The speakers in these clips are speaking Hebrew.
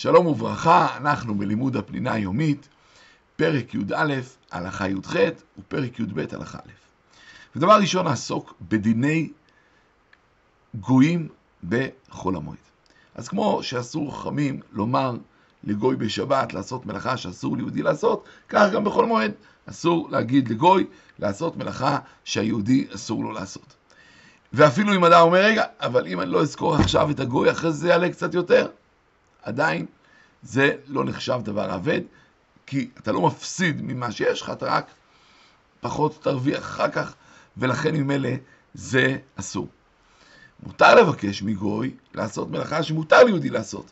שלום וברכה, אנחנו בלימוד הפנינה היומית, פרק י"א, הלכה י"ח ופרק י"ב, הלכה א'. ודבר ראשון נעסוק בדיני גויים בחול המועד. אז כמו שאסור חכמים לומר לגוי בשבת לעשות מלאכה שאסור ליהודי לעשות, כך גם בחול מועד אסור להגיד לגוי לעשות מלאכה שהיהודי אסור לו לעשות. ואפילו אם אדם אומר, רגע, אבל אם אני לא אזכור עכשיו את הגוי, אחרי זה יעלה קצת יותר, עדיין זה לא נחשב דבר אבד, כי אתה לא מפסיד ממה שיש לך, אתה רק פחות תרוויח אחר כך, ולכן ממילא זה אסור. מותר לבקש מגוי לעשות מלאכה שמותר ליהודי לעשות,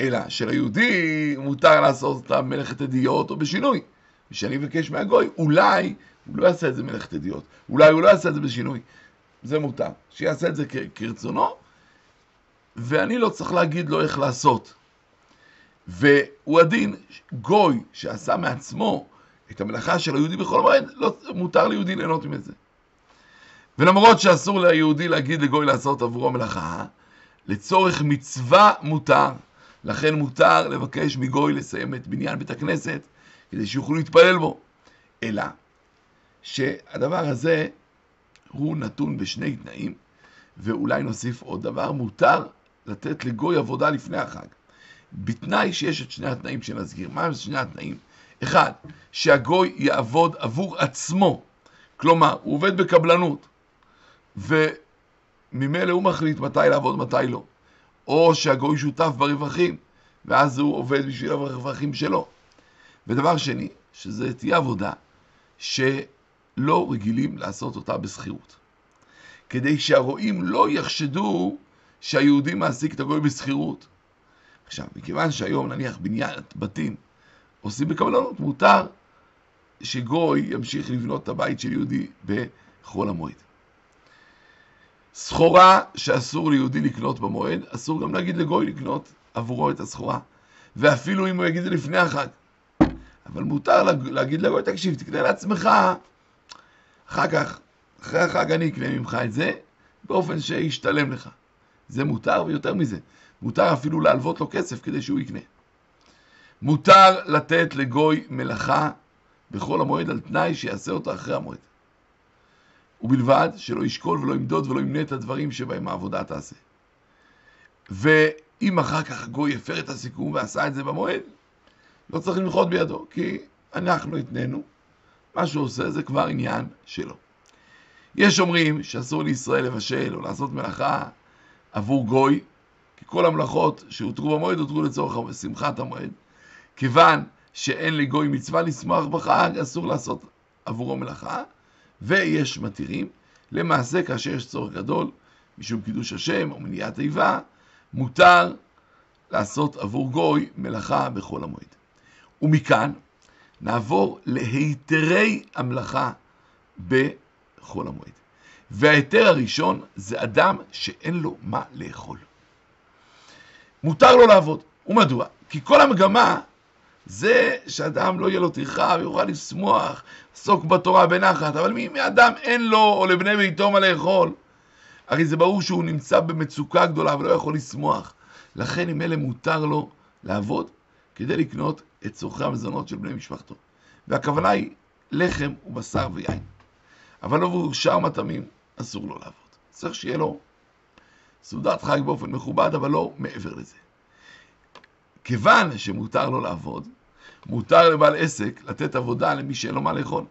אלא שליהודי מותר לעשות אותה מלאכת אדיוט או בשינוי. ושאני אבקש מהגוי, אולי הוא לא יעשה את זה מלאכת אדיוט, אולי הוא לא יעשה את זה בשינוי. זה מותר, שיעשה את זה כרצונו, ואני לא צריך להגיד לו איך לעשות. והוא הדין, גוי שעשה מעצמו את המלאכה של היהודי בכל מועד, לא, מותר ליהודי ליהנות מזה. ולמרות שאסור ליהודי להגיד לגוי לעשות עבורו מלאכה, לצורך מצווה מותר. לכן מותר לבקש מגוי לסיים את בניין בית הכנסת, כדי שיוכלו להתפלל בו. אלא שהדבר הזה הוא נתון בשני תנאים, ואולי נוסיף עוד דבר, מותר לתת לגוי עבודה לפני החג. בתנאי שיש את שני התנאים שנזכיר. מה הם שני התנאים? אחד, שהגוי יעבוד עבור עצמו. כלומר, הוא עובד בקבלנות, וממילא הוא מחליט מתי לעבוד, מתי לא. או שהגוי שותף ברווחים, ואז הוא עובד בשביל הרווחים שלו. ודבר שני, שזה תהיה עבודה שלא רגילים לעשות אותה בשכירות. כדי שהרועים לא יחשדו שהיהודי מעסיק את הגוי בשכירות. עכשיו, מכיוון שהיום נניח בניית בתים עושים בקבלנות, מותר שגוי ימשיך לבנות את הבית של יהודי בחול המועד. סחורה שאסור ליהודי לקנות במועד, אסור גם להגיד לגוי לקנות עבורו את הסחורה. ואפילו אם הוא יגיד את זה לפני החג. אבל מותר להגיד לגוי, תקשיב, תקנה לעצמך, אחר כך, אחרי החג אני אקנה ממך את זה, באופן שישתלם לך. זה מותר, ויותר מזה, מותר אפילו להלוות לו כסף כדי שהוא יקנה. מותר לתת לגוי מלאכה בכל המועד על תנאי שיעשה אותה אחרי המועד. ובלבד שלא ישקול ולא ימדוד ולא ימנה את הדברים שבהם העבודה תעשה. ואם אחר כך גוי הפר את הסיכום ועשה את זה במועד, לא צריך למחות בידו, כי אנחנו התנינו, מה שהוא עושה זה כבר עניין שלו. יש אומרים שאסור לישראל לבשל או לעשות מלאכה עבור גוי, כי כל המלאכות שהותרו במועד הותרו לצורך שמחת המועד. כיוון שאין לגוי מצווה לשמוח בחג, אסור לעשות עבורו מלאכה, ויש מתירים. למעשה, כאשר יש צורך גדול, משום קידוש השם או מניעת איבה, מותר לעשות עבור גוי מלאכה בחול המועד. ומכאן נעבור להיתרי המלאכה בחול המועד. וההיתר הראשון זה אדם שאין לו מה לאכול. מותר לו לעבוד. ומדוע? כי כל המגמה זה שאדם לא יהיה לו טרחה ויוכל לשמוח, עסוק בתורה בנחת, אבל מי מאדם אין לו או לבני ביתו מה לאכול? הרי זה ברור שהוא נמצא במצוקה גדולה ולא יכול לשמוח. לכן אם אלה מותר לו לעבוד כדי לקנות את צורכי המזונות של בני משפחתו. והכוונה היא לחם ובשר ויין. אבל עבור שאר מטעמים אסור לו לעבוד. צריך שיהיה לו סעודת חג באופן מכובד, אבל לא מעבר לזה. כיוון שמותר לו לעבוד, מותר לבעל עסק לתת עבודה למי שאין לו מה לאכול.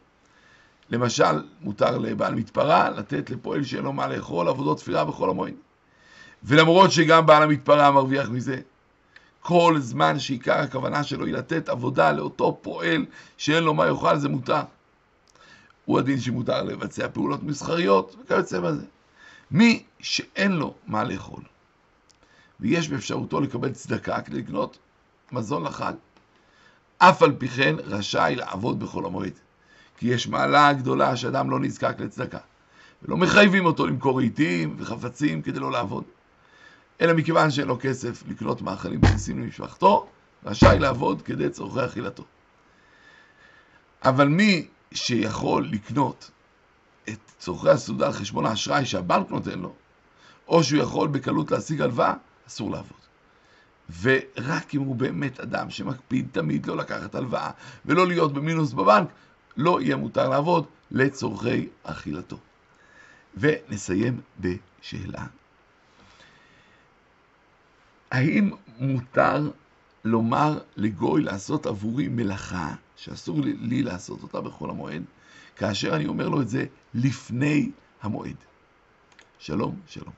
למשל, מותר לבעל מתפרה לתת לפועל שאין לו מה לאכול עבודות תפירה בכל המועד. ולמרות שגם בעל המתפרה מרוויח מזה, כל זמן שעיקר הכוונה שלו היא לתת עבודה לאותו פועל שאין לו מה יאכל, זה מותר. הוא הדין שמותר לבצע פעולות מסחריות וכיוצא בזה. מי שאין לו מה לאכול, ויש באפשרותו לקבל צדקה כדי לקנות מזון לחג, אף על פי כן רשאי לעבוד בחול המועד. כי יש מעלה גדולה שאדם לא נזקק לצדקה. ולא מחייבים אותו למכור רהיטים וחפצים כדי לא לעבוד. אלא מכיוון שאין לו כסף לקנות מאכלים בסיסיים למשפחתו, רשאי לעבוד כדי צורכי אכילתו. אבל מי שיכול לקנות את צורכי הסעודה על חשבון האשראי שהבנק נותן לו, או שהוא יכול בקלות להשיג הלוואה, אסור לעבוד. ורק אם הוא באמת אדם שמקפיד תמיד לא לקחת הלוואה ולא להיות במינוס בבנק, לא יהיה מותר לעבוד לצורכי אכילתו. ונסיים בשאלה. האם מותר לומר לגוי לעשות עבורי מלאכה שאסור לי, לי לעשות אותה בחול המועד, כאשר אני אומר לו את זה לפני המועד? שלום, שלום.